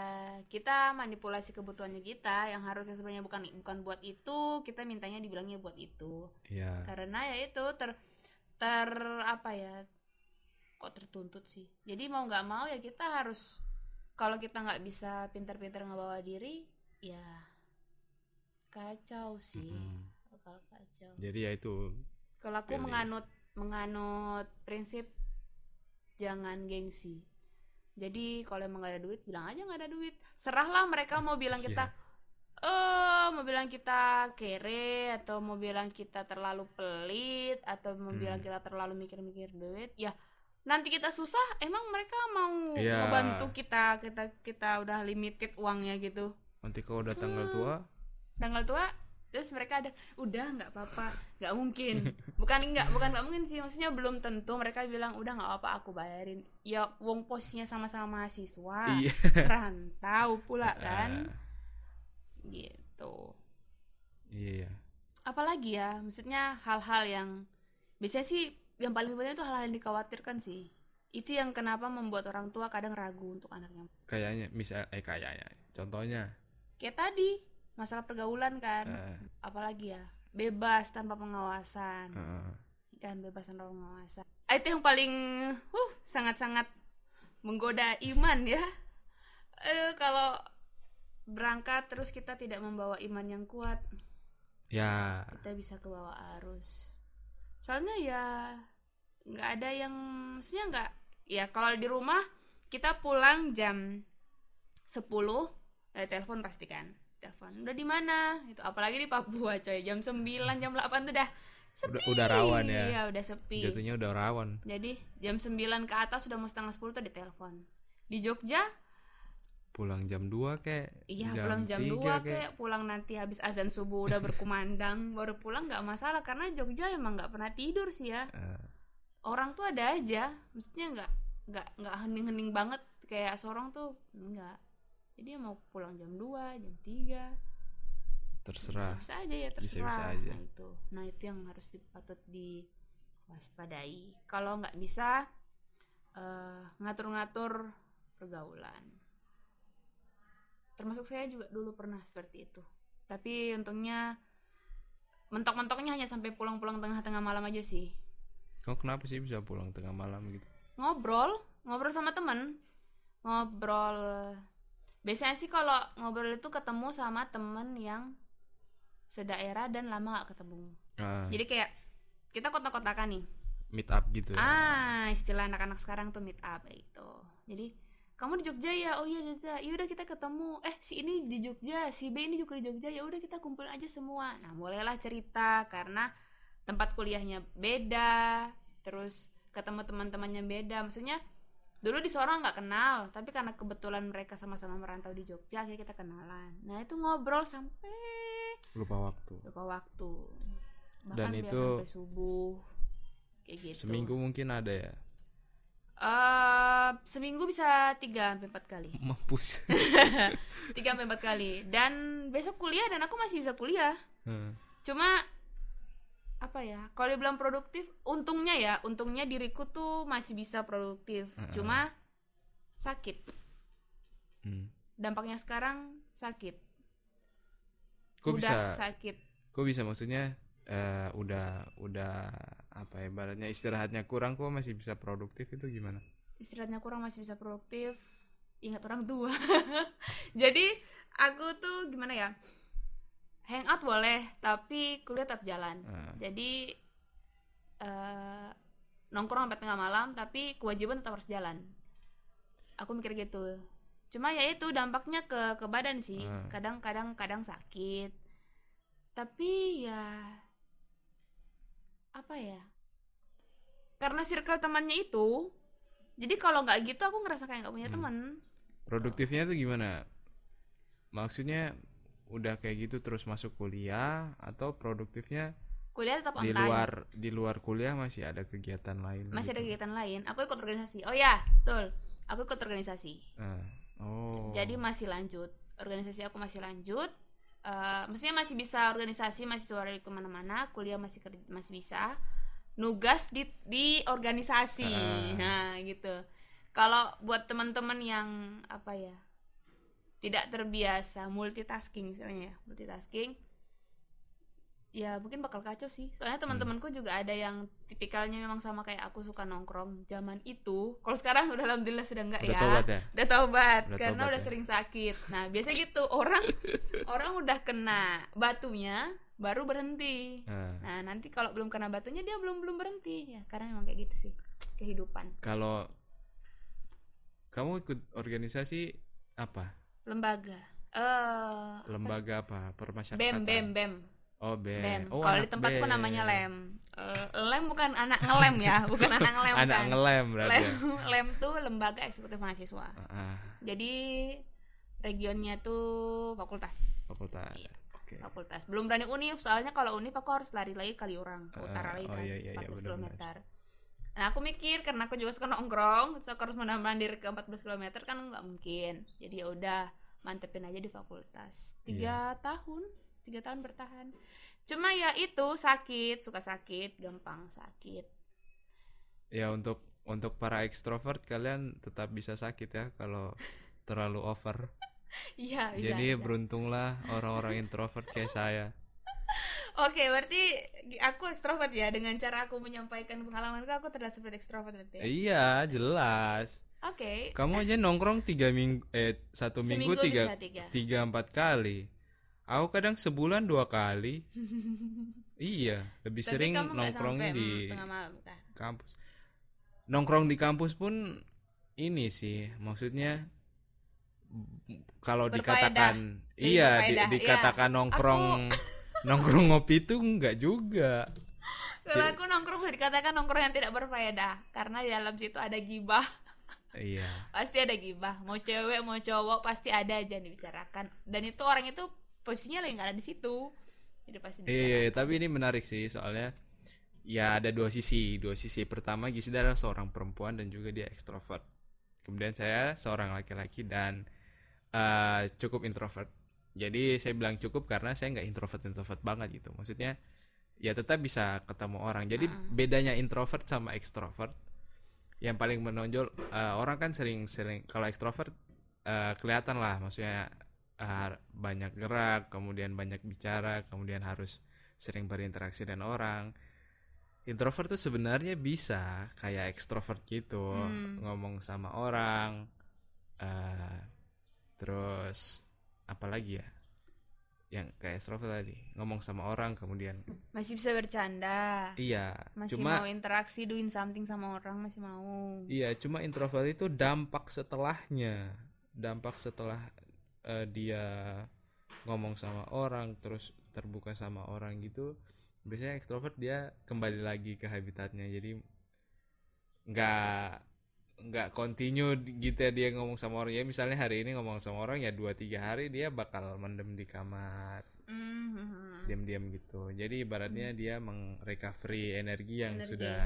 kita manipulasi kebutuhannya kita yang harusnya sebenarnya bukan bukan buat itu kita mintanya dibilangnya buat itu. Ya karena ya itu ter ter apa ya kok tertuntut sih? Jadi mau nggak mau ya kita harus kalau kita nggak bisa pintar-pintar ngebawa diri ya kacau sih. Mm. bakal kacau. Jadi ya itu. Kalau aku Pilih. menganut menganut prinsip jangan gengsi jadi kalau emang gak ada duit bilang aja nggak ada duit serahlah mereka mau bilang Iya. kita eh mau bilang kita kere atau mau bilang kita terlalu pelit atau mau Hmm. bilang kita terlalu mikir-mikir duit ya nanti kita susah emang mereka mau Iya. membantu kita kita kita udah limited uangnya gitu nanti kalau udah tanggal Hmm. tua tanggal tua terus mereka ada udah nggak apa-apa nggak mungkin. Bukan nggak bukan nggak mungkin sih maksudnya belum tentu mereka bilang udah nggak apa-apa aku bayarin. Ya wong posnya sama-sama mahasiswa iya. rantau pula kan. Gitu. Iya iya. apalagi ya maksudnya hal-hal yang biasanya sih yang paling penting itu hal-hal yang dikhawatirkan sih. Itu yang kenapa membuat orang tua kadang ragu untuk anaknya. Kayaknya misal eh kayaknya contohnya. Kayak tadi masalah pergaulan kan. Eh, apalagi ya bebas tanpa pengawasan. Eh, kan bebas tanpa pengawasan. Ah, itu yang paling uh sangat-sangat menggoda iman ya. Aduh, kalau berangkat terus kita tidak membawa iman yang kuat ya. kita bisa ke bawah arus. Soalnya ya nggak ada yang maksudnya nggak ya kalau di rumah kita pulang jam 10 eh, telepon pasti kan telepon udah di mana? Itu apalagi di Papua coy. Jam 9 jam 8 tuh udah sepi Udah- udah rawan ya. iya udah sepi. Jatuhnya udah rawan. Jadi jam 9 ke atas sudah mau setengah 10 tuh ditelepon. Di Jogja? Pulang jam 2 kek Iya pulang jam 2 3 kayak pulang nanti habis azan subuh udah berkumandang baru pulang nggak masalah. Karena Jogja emang nggak pernah tidur sih ya. Eh, orang tuh ada aja. Maksudnya nggak nggak nggak hening-hening banget. Kayak seorang tuh enggak jadi mau pulang jam 2 jam 3 terserah. Bisa aja ya terserah. Bisa-bisa aja. nah itu. Nah itu yang harus dipatut diwaspadai. Kalau nggak bisa eh, ngatur-ngatur pergaulan. Termasuk saya juga dulu pernah seperti itu. Tapi untungnya mentok-mentoknya hanya sampai pulang-pulang tengah-tengah malam aja sih. Kau kenapa sih bisa pulang tengah malam gitu? Ngobrol. Ngobrol sama temen. Ngobrol biasanya sih kalau ngobrol itu ketemu sama temen yang sedaerah dan lama gak ketemu. Ah, jadi kayak kita kotak-kotakan nih. Meet up gitu ya. ah istilah anak-anak sekarang tuh meet up itu jadi kamu di Jogja ya? Oh iya Jogja. Ya udah kita ketemu. Eh si ini di Jogja si B ini juga di Jogja. Ya udah kita kumpulin aja semua. Nah mulailah cerita karena tempat kuliahnya beda terus ketemu teman-temannya beda. Maksudnya dulu di Sorong nggak kenal tapi karena kebetulan mereka sama-sama merantau di Jogja akhirnya kita kenalan. Nah itu ngobrol sampai lupa waktu. Berapa waktu. Dan bahkan bisa itu sampai subuh kayak gitu. seminggu mungkin ada ya? Eh, seminggu bisa tiga sampai empat kali. Mampus. Tiga sampai empat kali. Dan besok kuliah dan aku masih bisa kuliah. Hmm. cuma apa ya? Kalau dibilang produktif untungnya ya untungnya diriku tuh masih bisa produktif. Cuma sakit. Hmm. dampaknya sekarang sakit. Kok udah bisa? sakit. Kok bisa? Maksudnya eh, udah udah apa ya ibaratnya istirahatnya kurang kok masih bisa produktif itu gimana? Istirahatnya kurang masih bisa produktif. Ingat orang tua. Jadi aku tuh gimana ya hangout boleh tapi kuliah tetap jalan. Ah. jadi eh, nongkrong sampai tengah malam tapi kewajiban tetap harus jalan. Aku mikir gitu. Cuma ya itu dampaknya ke ke badan sih. Ah. kadang kadang kadang sakit. Tapi ya apa ya? Karena circle temannya itu jadi kalau nggak gitu aku ngerasa kayak nggak punya Hmm. teman. Produktifnya tuh gimana? Maksudnya udah kayak gitu terus masuk kuliah atau produktifnya kuliah tetap di luar di luar kuliah masih ada kegiatan lain masih ada gitu? kegiatan lain. Aku ikut organisasi. Oh ya betul. Aku ikut organisasi. Ah. oh. Jadi masih lanjut. Organisasi aku masih lanjut. Eh, maksudnya masih bisa organisasi masih suara ke mana-mana. Kuliah masih masih bisa. Nugas di di organisasi. Ah. nah gitu. Kalau buat teman-teman yang apa ya tidak terbiasa multitasking misalnya ya multitasking. Ya mungkin bakal kacau sih. Soalnya teman-temanku juga ada yang tipikalnya memang sama kayak aku suka nongkrong. Zaman itu kalau sekarang udah alhamdulillah sudah enggak Udah ya. tobat ya? udah taubat Udah karena tobat udah ya? sering sakit. Nah biasanya gitu. Orang orang udah kena batunya baru berhenti. Nah, nah nanti kalau belum kena batunya dia belum belum berhenti. Ya karena memang kayak gitu sih kehidupan. Kalau kamu ikut organisasi apa lembaga eh lembaga apa permasyarakatan bem bem bem oh bem, Bem. oh Kalau di tempatku bem. namanya lem. Eh, lem bukan anak ngelem ya, bukan anak ngelem anak kan. ngelem berarti Lem, ya. lem tuh lembaga eksekutif mahasiswa. Ah, Jadi regionnya tuh fakultas. fakultas Iya. oke Fakultas. Belum berani univ, soalnya kalau univ aku harus lari lagi kali orang, ke Ah, utara lagi oh ke iya, iya, iya, 14 benar-benar. km. Nah, aku mikir karena aku juga suka nongkrong, terus aku harus menambah diri ke 14 km kan nggak mungkin. Jadi ya udah mantepin aja di fakultas. Tiga Iya. tahun, tiga tahun bertahan. Cuma ya itu sakit, suka sakit, gampang sakit. ya untuk untuk para ekstrovert kalian tetap bisa sakit ya kalau terlalu over Iya, bisa. jadi bisa. beruntunglah orang-orang introvert kayak saya Oke, berarti aku ekstrovert ya dengan cara aku menyampaikan pengalamanku aku terlihat seperti ekstrovert berarti. ya? iya jelas Oke. kamu aja nongkrong tiga minggu eh satu minggu tiga tiga. tiga empat kali aku kadang sebulan dua kali iya lebih Tapi sering nongkrongnya di malam kan? kampus nongkrong di kampus pun ini sih maksudnya kalau dikatakan iya di- iya. dikatakan nongkrong nongkrong ngopi itu enggak juga Kalau aku nongkrong bisa dikatakan nongkrong yang tidak berfaedah karena di dalam situ ada gibah. Iya pasti ada gibah. Mau cewek mau cowok pasti ada aja yang dibicarakan. Dan itu orang itu posisinya lagi nggak ada di situ. Jadi pasti iya dibicarakan. tapi ini menarik sih soalnya ya ada dua sisi dua sisi pertama Gisda adalah seorang perempuan dan juga dia ekstrovert kemudian saya seorang laki-laki dan eh, cukup introvert jadi saya bilang cukup karena saya nggak introvert introvert banget gitu maksudnya ya tetap bisa ketemu orang jadi bedanya introvert sama ekstrovert yang paling menonjol eh, orang kan sering-sering kalau ekstrovert eh, kelihatan lah maksudnya eh, banyak gerak kemudian banyak bicara kemudian harus sering berinteraksi dengan orang. Introvert tuh sebenarnya bisa kayak ekstrovert gitu ngomong sama orang eh terus apalagi ya yang kayak ekstrovert tadi ngomong sama orang kemudian Masih bisa bercanda. iya Masih cuma mau interaksi doing something sama orang masih mau. iya cuma introvert itu dampak setelahnya dampak setelah eh, dia ngomong sama orang terus terbuka sama orang gitu biasanya ekstrovert dia kembali lagi ke habitatnya jadi nggak nggak continue gitu ya dia ngomong sama orang ya misalnya hari ini ngomong sama orang ya dua tiga hari dia bakal mendem di kamar Mhm. diam-diam gitu jadi ibaratnya dia mengrecovery energi yang Energi. sudah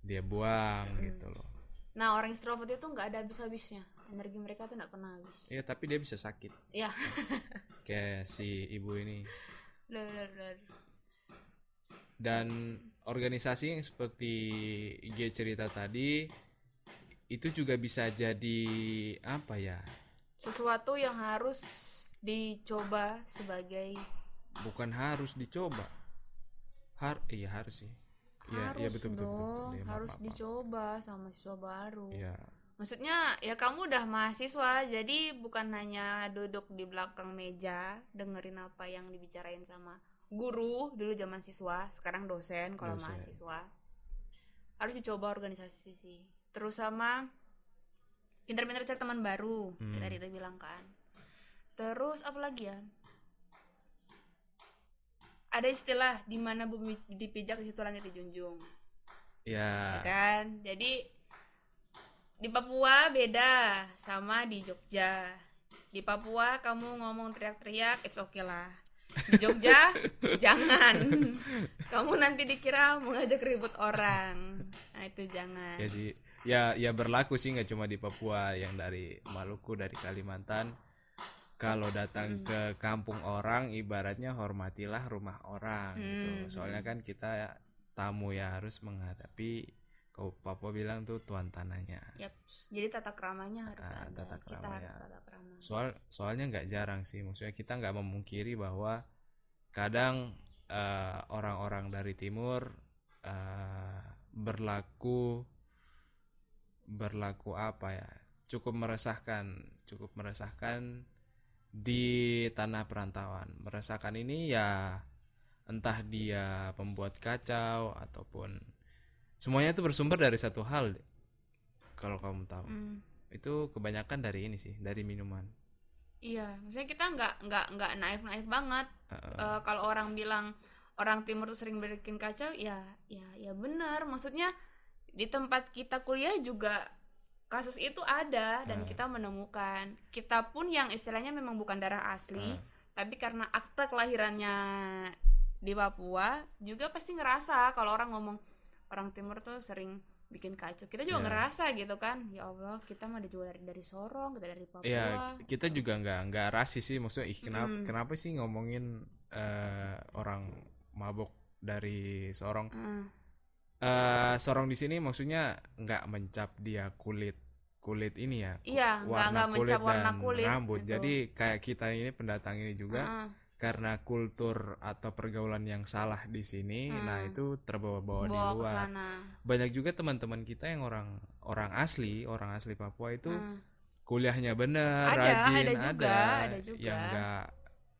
dia buang gitu loh Nah orang extrovert itu nggak ada habis-habisnya. Energi mereka tuh nggak pernah habis. ya tapi dia bisa sakit Ya. kayak si ibu ini dan organisasi yang seperti IG cerita tadi itu juga bisa jadi apa ya Sesuatu yang harus dicoba sebagai bukan harus dicoba har iya harus sih iya iya betul betul betul, betul. Iya, maaf, harus maaf. dicoba sama siswa baru. iya Maksudnya ya kamu udah mahasiswa, jadi bukan hanya duduk di belakang meja dengerin apa yang dibicarain sama guru dulu zaman siswa, sekarang dosen kalau mahasiswa. Harus dicoba organisasi sih. Terus sama pinter-pinter cari teman baru, Hmm. kita bilang kan. Terus apa lagi ya? Ada istilah di mana bumi dipijak di situ langit dijunjung. Ya. Ya kan? Jadi di Papua beda sama di Jogja. Di Papua kamu ngomong teriak-teriak it's okay lah. Di Jogja jangan. Kamu nanti dikira mengajak ribut orang. Nah itu jangan. Ya sih ya ya berlaku sih nggak cuma di Papua yang dari Maluku dari Kalimantan. Kalau datang ke kampung orang ibaratnya hormatilah rumah orang gitu. Soalnya kan kita tamu ya harus menghadapi kalau Papua bilang tuh tuan tanahnya. Yap, jadi tata keramanya harus Ah, ada. tata kita krama, harus tata krama. Soal soalnya nggak jarang sih maksudnya kita nggak memungkiri bahwa kadang eh, orang-orang dari timur eh, berlaku berlaku apa ya cukup meresahkan cukup meresahkan di tanah perantauan meresahkan ini ya entah dia pembuat kacau ataupun semuanya itu bersumber dari satu hal kalau kamu tahu Hmm. itu kebanyakan dari ini sih dari minuman Iya, maksudnya kita nggak nggak nggak naif naif banget. Heeh. Eh, kalau orang bilang orang timur tuh sering bikin kacau, ya ya ya benar. Maksudnya di tempat kita kuliah juga kasus itu ada dan kita menemukan. Kita pun yang istilahnya memang bukan darah asli, tapi karena akte kelahirannya di Papua juga pasti ngerasa kalau orang ngomong orang timur tuh sering bikin kacau. Kita juga Ya. ngerasa gitu kan. Ya Allah, kita mah ada juga dari, dari Sorong, kita dari Papua. ya kita juga nggak nggak rasis sih maksudnya ih kenapa kenapa sih ngomongin eh, orang mabok dari Sorong Heeh. Eh Sorong di sini maksudnya nggak mencap dia kulit kulit ini ya Iya, nggak nggak mencap warna kulit. rambut gitu. jadi kayak kita ini pendatang ini juga Heeh. karena kultur atau pergaulan yang salah di sini nah itu terbawa-bawa di luar banyak juga teman-teman kita yang orang orang asli orang asli Papua itu Hmm. kuliahnya bener Ada, rajin ada juga, ada juga. Hmm. yang enggak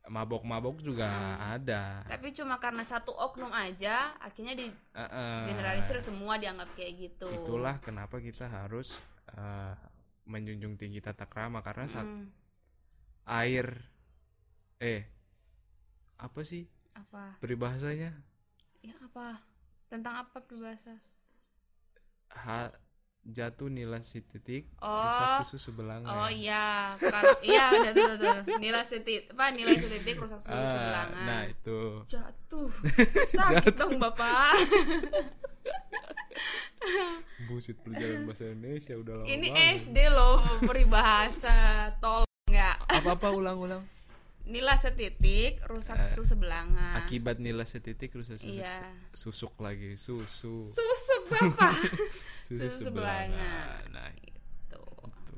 mabok-mabok juga ada Tapi cuma karena satu oknum aja, akhirnya di Heeh. generalisir semua dianggap kayak gitu. itulah kenapa kita harus eh, menjunjung tinggi tata krama karena saat Hmm, air eh apa sih apa? peribahasanya Ya apa? Tentang apa peribahasa? ha, jatuh nilai si titik Oh. rusak susu sebelanga Oh iya, Kar- iya betul betul. Nilai setitik, apa nilai setitik rusak susu Ah, sebelangan. nah itu Jatuh. Sakit dong bapak. busit pelajaran bahasa Indonesia udah lama Ini banget. SD loh peribahasa. Tolong nggak. apa-apa ulang-ulang Nilai setitik rusak susu sebelangan. akibat nilai setitik rusak susu Iya. susuk lagi susu Susuk bapak. susu susu sebelangan sebelangan. nah Tuh. itu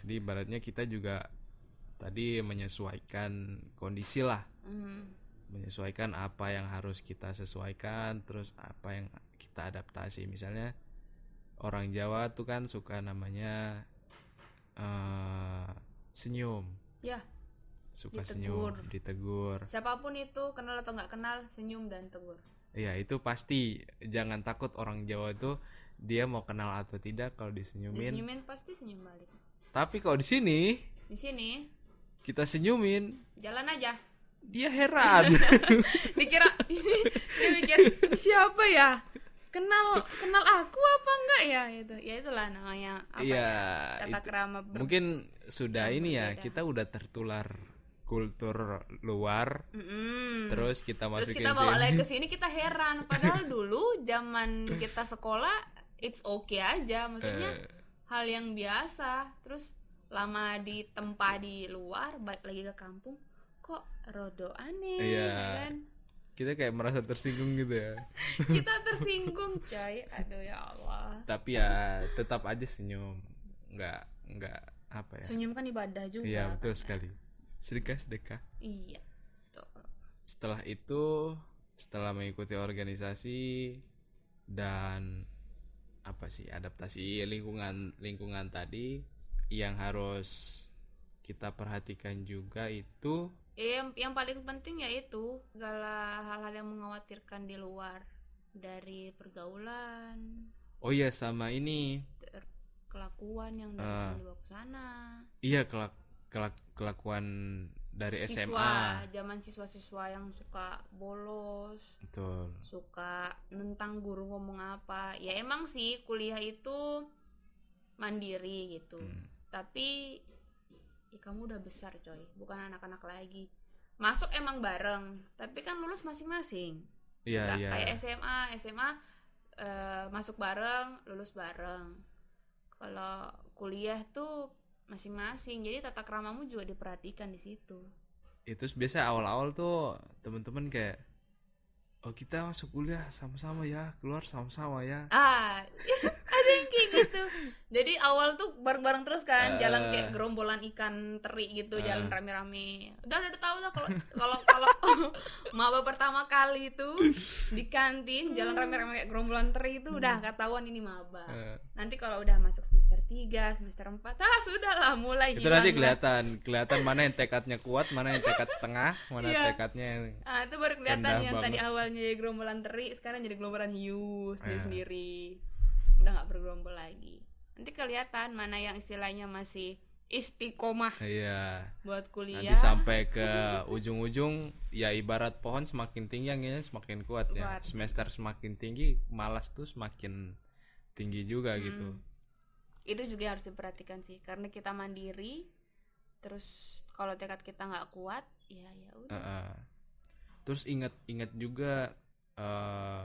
jadi ibaratnya kita juga tadi menyesuaikan kondisi lah Hmm. menyesuaikan apa yang harus kita sesuaikan terus apa yang kita adaptasi misalnya orang Jawa tuh kan suka namanya eh, senyum Ya, suka Ditegur. senyum ditegur siapa pun itu kenal atau nggak kenal, senyum dan tegur. Iya itu pasti jangan takut orang Jawa itu dia mau kenal atau tidak kalau disenyumin. Disenyumin pasti senyum balik. Tapi kalau di sini Di sini kita senyumin jalan aja. dia heran. Dikira ini dia mikir siapa ya? Kenal kenal aku apa enggak ya itu? Ya itulah namanya apa Iya, ya? Itu- krama ber- Mungkin sudah ini ya kita udah tertular kultur luar. Mm-mm. Terus kita Terus masukin kita bawa lagi ke sini kita heran padahal dulu zaman kita sekolah it's okay aja maksudnya Eh. hal yang biasa terus lama ditempa di luar balik lagi ke kampung kok rodo aneh Iya. ya kan Kita kayak merasa tersinggung gitu ya. kita tersinggung coy aduh ya Allah Tapi ya tetap aja senyum. Nggak nggak apa ya. senyum kan ibadah juga Iya betul sekali. Sedekah sedekah. iya tuh. setelah itu setelah mengikuti organisasi dan apa sih adaptasi lingkungan lingkungan tadi yang harus kita perhatikan juga itu Ya, yang yang paling penting yaitu segala hal-hal yang mengkhawatirkan di luar dari pergaulan oh iya sama ini kelakuan yang dari Ah. sini dibawa ke sana iya kelak, kelak- kelakuan dari siswa SMA zaman siswa-siswa yang suka bolos betul. suka nentang guru ngomong apa. Ya emang sih kuliah itu mandiri gitu. Hmm. tapi ya kamu udah besar coy. Bukan anak-anak lagi. Masuk emang bareng tapi kan lulus masing-masing. Iya Nggak iya. kayak SMA SMA eh, masuk bareng lulus bareng. Kalau kuliah tuh masing-masing. Jadi tata kramamu juga diperhatikan di situ. Itu biasa awal-awal tuh teman-teman kayak oh kita masuk kuliah sama-sama ya keluar sama-sama ya. Ah kayak gitu jadi awal tuh bareng-bareng terus kan jalan kayak gerombolan ikan teri gitu jalan rame-rame udah udah tahu lah kalau kalau kalau maba pertama kali itu di kantin jalan rame-rame kayak gerombolan teri itu udah ketahuan ini maba Eh. nanti kalau udah masuk semester 3 semester 4 ah sudah lah mulai itu nanti kelihatan kelihatan mana yang tekadnya kuat mana yang tekad setengah mana Iya. tekadnya yang Ah, itu baru kelihatan yang tadi awalnya gerombolan teri, sekarang jadi gerombolan hiu sendiri Eh. sendiri. Udah nggak bergerombol lagi. Nanti kelihatan mana yang istilahnya masih istiqomah iya buat kuliah. nanti sampai ke ujung-ujung ya ibarat pohon semakin tinggi anginnya semakin kuat ya Kuat. semester semakin tinggi malas tuh semakin tinggi juga Hmm. gitu Itu juga harus diperhatikan sih, karena kita mandiri. Terus kalau tekad kita nggak kuat, ya ya udah. Heeh. terus ingat ingat juga eh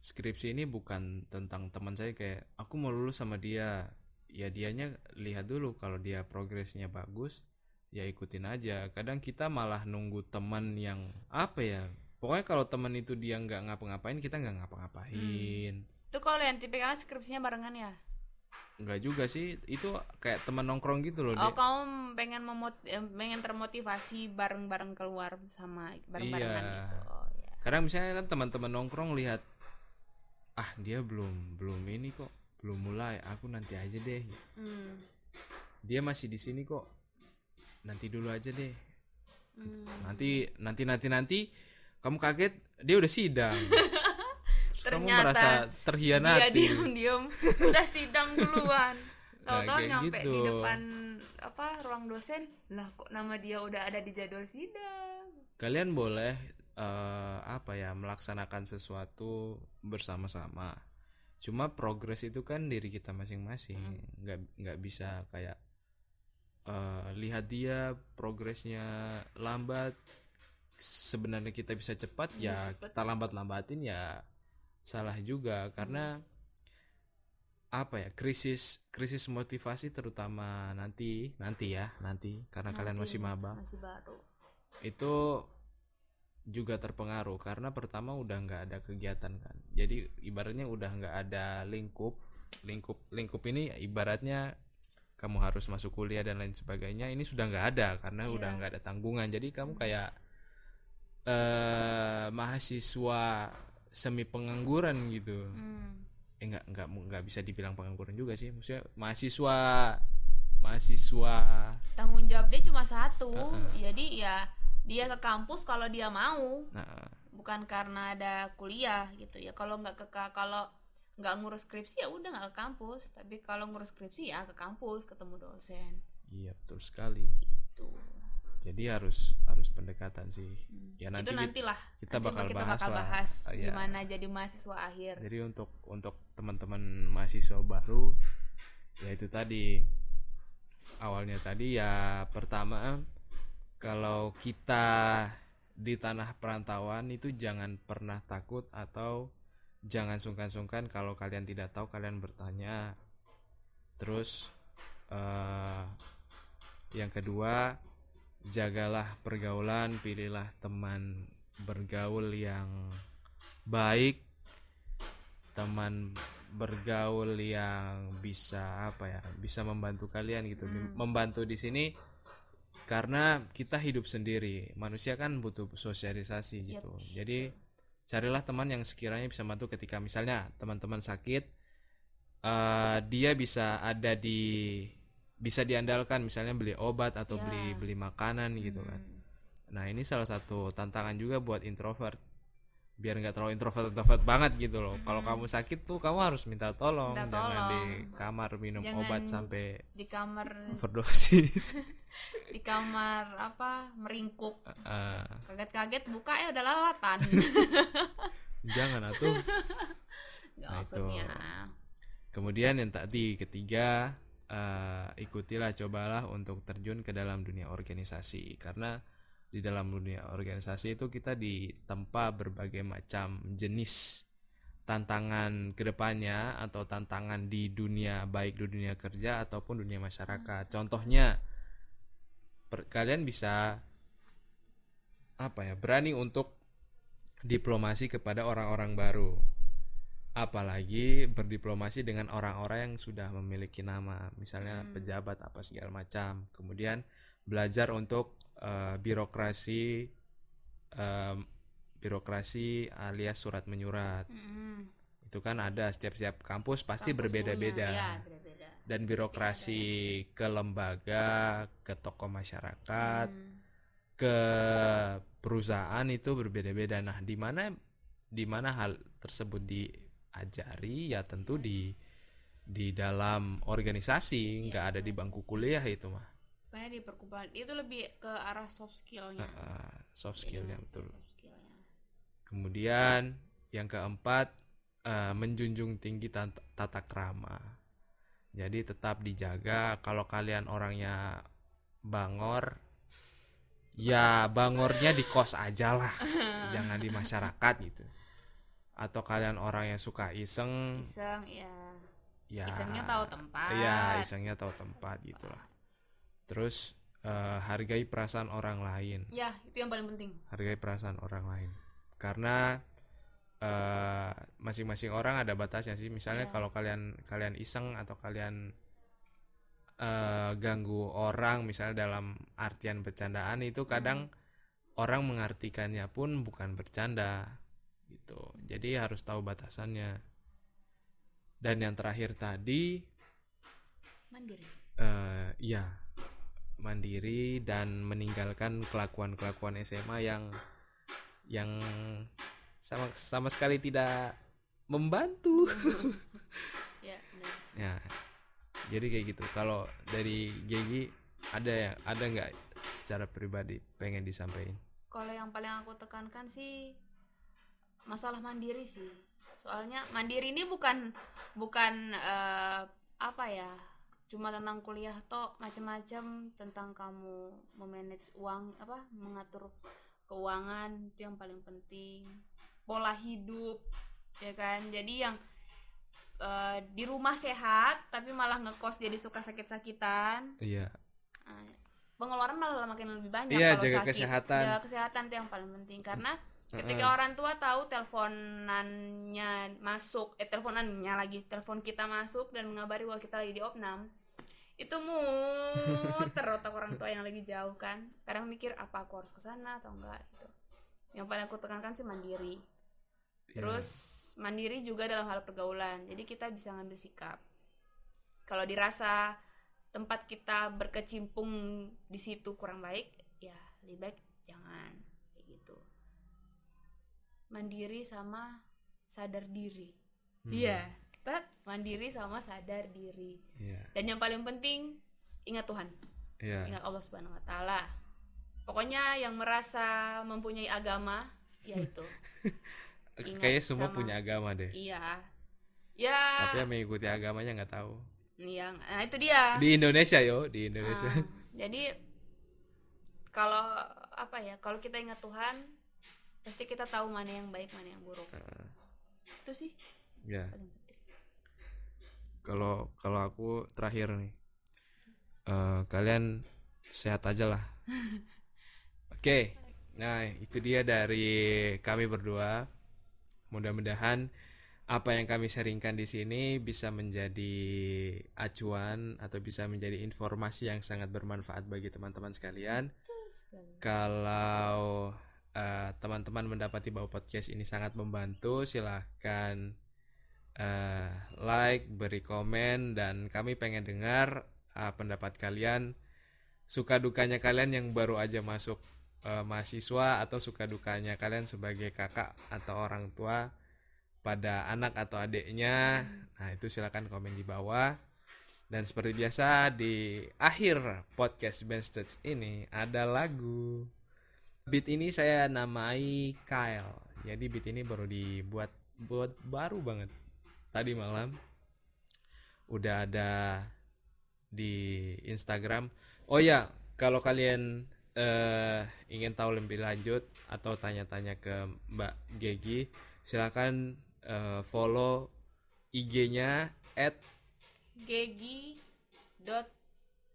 skripsi ini bukan tentang teman saya kayak aku mau lulus sama dia ya dianya lihat dulu kalau dia progresnya bagus ya ikutin aja kadang kita malah nunggu teman yang apa ya pokoknya kalau teman itu dia nggak ngapa-ngapain kita nggak ngapa-ngapain Itu kalau yang tipikalnya skripsinya barengan ya. nggak juga sih itu kayak teman nongkrong gitu loh Oh, dia kamu pengen memot eh, pengen termotivasi bareng-bareng keluar sama bareng-barengan Iya. gitu. Oh, ya. Karena misalnya kan teman-teman nongkrong lihat ah dia belum belum ini kok belum mulai. Aku nanti aja deh. Hmm. dia masih di sini kok. Nanti dulu aja deh. Hmm. nanti nanti nanti nanti kamu kaget dia udah sidang. Terus kamu Ternyata merasa dia terhianati diam-diam udah sidang duluan. Nah, tahu-tahu nyampe gitu. di depan apa ruang dosen. Lah kok nama dia udah ada di jadwal sidang? Kalian boleh eh, apa ya melaksanakan sesuatu bersama-sama. Cuma progres itu kan diri kita masing-masing. Nggak nggak bisa kayak eh, lihat dia progresnya lambat sebenarnya kita bisa cepat ya kita lambat-lambatin ya salah juga. Karena apa ya krisis krisis motivasi terutama nanti nanti ya nanti karena kalian masih maba. masih baru. Itu juga terpengaruh karena pertama udah nggak ada kegiatan kan. Jadi ibaratnya udah nggak ada lingkup lingkup lingkup ini ibaratnya kamu harus masuk kuliah dan lain sebagainya ini sudah nggak ada karena udah nggak ada tanggungan. Jadi kamu kayak eh mahasiswa semi pengangguran gitu. Hmm. eh nggak nggak nggak bisa dibilang pengangguran juga sih. Maksudnya mahasiswa mahasiswa tanggung jawab dia cuma satu. Jadi ya dia ke kampus kalau dia mau. Nah. Bukan karena ada kuliah gitu ya. Kalau nggak ke kalau nggak ngurus skripsi ya udah nggak ke kampus. Tapi kalau ngurus skripsi ya ke kampus ketemu dosen. Iya betul sekali. Tuh jadi harus harus pendekatan sih. Ya nanti itu kita- nantilah. kita Nanti bakal kita bahas bakal lah. bahas Ah, iya. gimana jadi mahasiswa akhir. Jadi untuk untuk teman-teman mahasiswa baru ya itu tadi. Awalnya tadi ya pertama kalau kita di tanah perantauan itu jangan pernah takut atau jangan sungkan-sungkan kalau kalian tidak tahu kalian bertanya. Terus eh, yang kedua jagalah pergaulan pilihlah teman bergaul yang baik teman bergaul yang bisa apa ya bisa membantu kalian gitu. Membantu di sini karena kita hidup sendiri manusia kan butuh sosialisasi gitu. jadi carilah teman yang sekiranya bisa bantu ketika misalnya teman-teman sakit eh, dia bisa ada di bisa diandalkan misalnya beli obat atau beli beli makanan gitu kan. Nah ini salah satu tantangan juga buat introvert biar nggak terlalu introvert introvert banget gitu loh. Kalau kamu sakit tuh kamu harus minta tolong. Minta jangan tolong. di kamar minum Jangan obat sampai di kamar overdosis. Di kamar apa meringkuk. Kaget-kaget buka ya udah lalatan jangan atuh. Nggak Nah, itu. Kemudian yang tadi ketiga eh, ikutilah cobalah untuk terjun ke dalam dunia organisasi. Karena di dalam dunia organisasi itu kita ditempa berbagai macam jenis tantangan ke depannya atau tantangan di dunia baik di dunia kerja ataupun dunia masyarakat. Contohnya per- kalian bisa apa ya berani untuk diplomasi kepada orang-orang baru. Apalagi berdiplomasi dengan orang-orang yang sudah memiliki nama misalnya pejabat apa segala macam. Kemudian belajar untuk eh, birokrasi em, birokrasi alias surat menyurat. Mm-mm. itu kan ada setiap-setiap kampus pasti berbeda-beda. ya, dan birokrasi ke lembaga ke toko masyarakat Hmm. ke perusahaan itu berbeda-beda. Nah di mana di mana hal tersebut diajari ya tentu di di dalam organisasi nggak ada di bangku kuliah itu mah Pokoknya di perkumpulan itu lebih ke arah soft skillnya. Ah, soft skillnya Iya, betul Soft skillnya. Kemudian yang keempat eh, menjunjung tinggi tata, tata krama. Jadi tetap dijaga kalau kalian orangnya bangor ya bangornya di kos aja lah. Jangan di masyarakat gitu. Atau kalian orang yang suka iseng Iseng ya. ya Isengnya tahu tempat. Iya, isengnya tahu tempat gitulah. Terus eh, hargai perasaan orang lain. Ya, itu yang paling penting. hargai perasaan orang lain karena eh, masing-masing orang ada batasnya sih misalnya Iya. kalau kalian kalian iseng atau kalian eh, ganggu orang misalnya dalam artian bercandaan itu kadang orang mengartikannya pun bukan bercanda gitu jadi harus tahu batasannya dan yang terakhir tadi Mandiri. eh ya mandiri dan meninggalkan kelakuan-kelakuan SMA yang yang sama sama sekali tidak membantu. Ya, benar. ya. Jadi kayak gitu. Kalau dari Gigi ada ya ada nggak secara pribadi pengen disampaikan? Kalau yang paling aku tekankan sih masalah mandiri sih. Soalnya mandiri ini bukan bukan eh, apa ya? Cuma tentang kuliah toh macam-macam tentang kamu memanage uang apa mengatur keuangan itu yang paling penting. Pola hidup ya kan. Jadi yang eh, di rumah sehat tapi malah ngekos jadi suka sakit-sakitan Iya. Nah, pengeluaran malah makin lebih banyak Iya, kalau jaga sakit. kesehatan. Jaga kesehatan itu yang paling penting karena ketika orang tua tahu teleponannya masuk eh teleponannya lagi telepon kita masuk dan mengabari bahwa kita lagi di opnam itu muter otak orang tua yang lagi jauh kan. Kadang mikir apa aku harus ke sana atau enggak gitu. Yang paling aku tekankan sih mandiri. Iya. terus mandiri juga dalam hal pergaulan. Jadi kita bisa ngambil sikap. Kalau dirasa tempat kita berkecimpung di situ kurang baik ya lebih baik jangan kayak gitu. Mandiri sama sadar diri. Iya tetap mandiri sama sadar diri Iya. dan yang paling penting ingat Tuhan Iya. ingat Allah Subhanahu Wa Taala pokoknya yang merasa mempunyai agama yaitu Kayaknya semua sama- punya agama deh. iya ya Tapi yang mengikuti agamanya nggak tahu. yang nah itu dia Di Indonesia yo, di Indonesia. Ah, jadi kalau apa ya kalau kita ingat Tuhan pasti kita tahu mana yang baik mana yang buruk Ah, itu sih ya. penting Kalau kalau aku terakhir nih, eh, kalian sehat aja lah. Oke, nah itu dia dari kami berdua. Mudah-mudahan apa yang kami sharingkan di sini bisa menjadi acuan atau bisa menjadi informasi yang sangat bermanfaat bagi teman-teman sekalian. Kalau eh, teman-teman mendapati bahwa podcast ini sangat membantu, silahkan eh, like, beri komen, dan kami pengen dengar eh, pendapat kalian, suka dukanya kalian yang baru aja masuk eh, mahasiswa atau suka dukanya kalian sebagai kakak atau orang tua pada anak atau adiknya. Nah itu silahkan komen di bawah. Dan seperti biasa di akhir podcast Band Stage ini ada lagu. Beat ini saya namai Kyle. Jadi beat ini baru dibuat buat baru banget tadi malam. Udah ada di Instagram. Oh ya, kalau kalian eh, ingin tahu lebih lanjut atau tanya-tanya ke Mbak Gegi, silakan eh, follow IG-nya at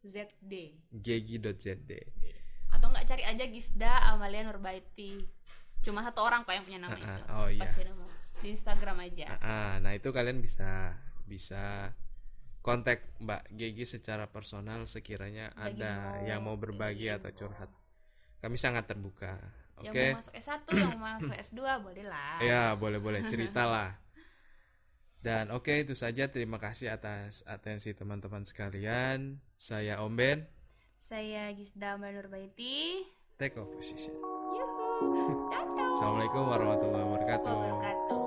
gegi.zd gegi.zd. atau nggak cari aja Gisda Amalia Nurbaiti cuma satu orang kok yang punya nama Ah, itu ah, oh iya. pasti nemu di Instagram aja Ah, nah itu kalian bisa bisa kontak Mbak Gegi secara personal sekiranya Bagi ada mau yang mau berbagi atau curhat. Kami sangat terbuka. yang Oke. mau masuk S1 yang mau masuk S2 boleh lah Ya, boleh-boleh ceritalah. Dan oke itu saja. Terima kasih atas atensi teman-teman sekalian. Saya Om Ben. saya Gisda Nurbaiti Take off position. Yuhu, dadah Assalamualaikum warahmatullahi wabarakatuh. wabarakatuh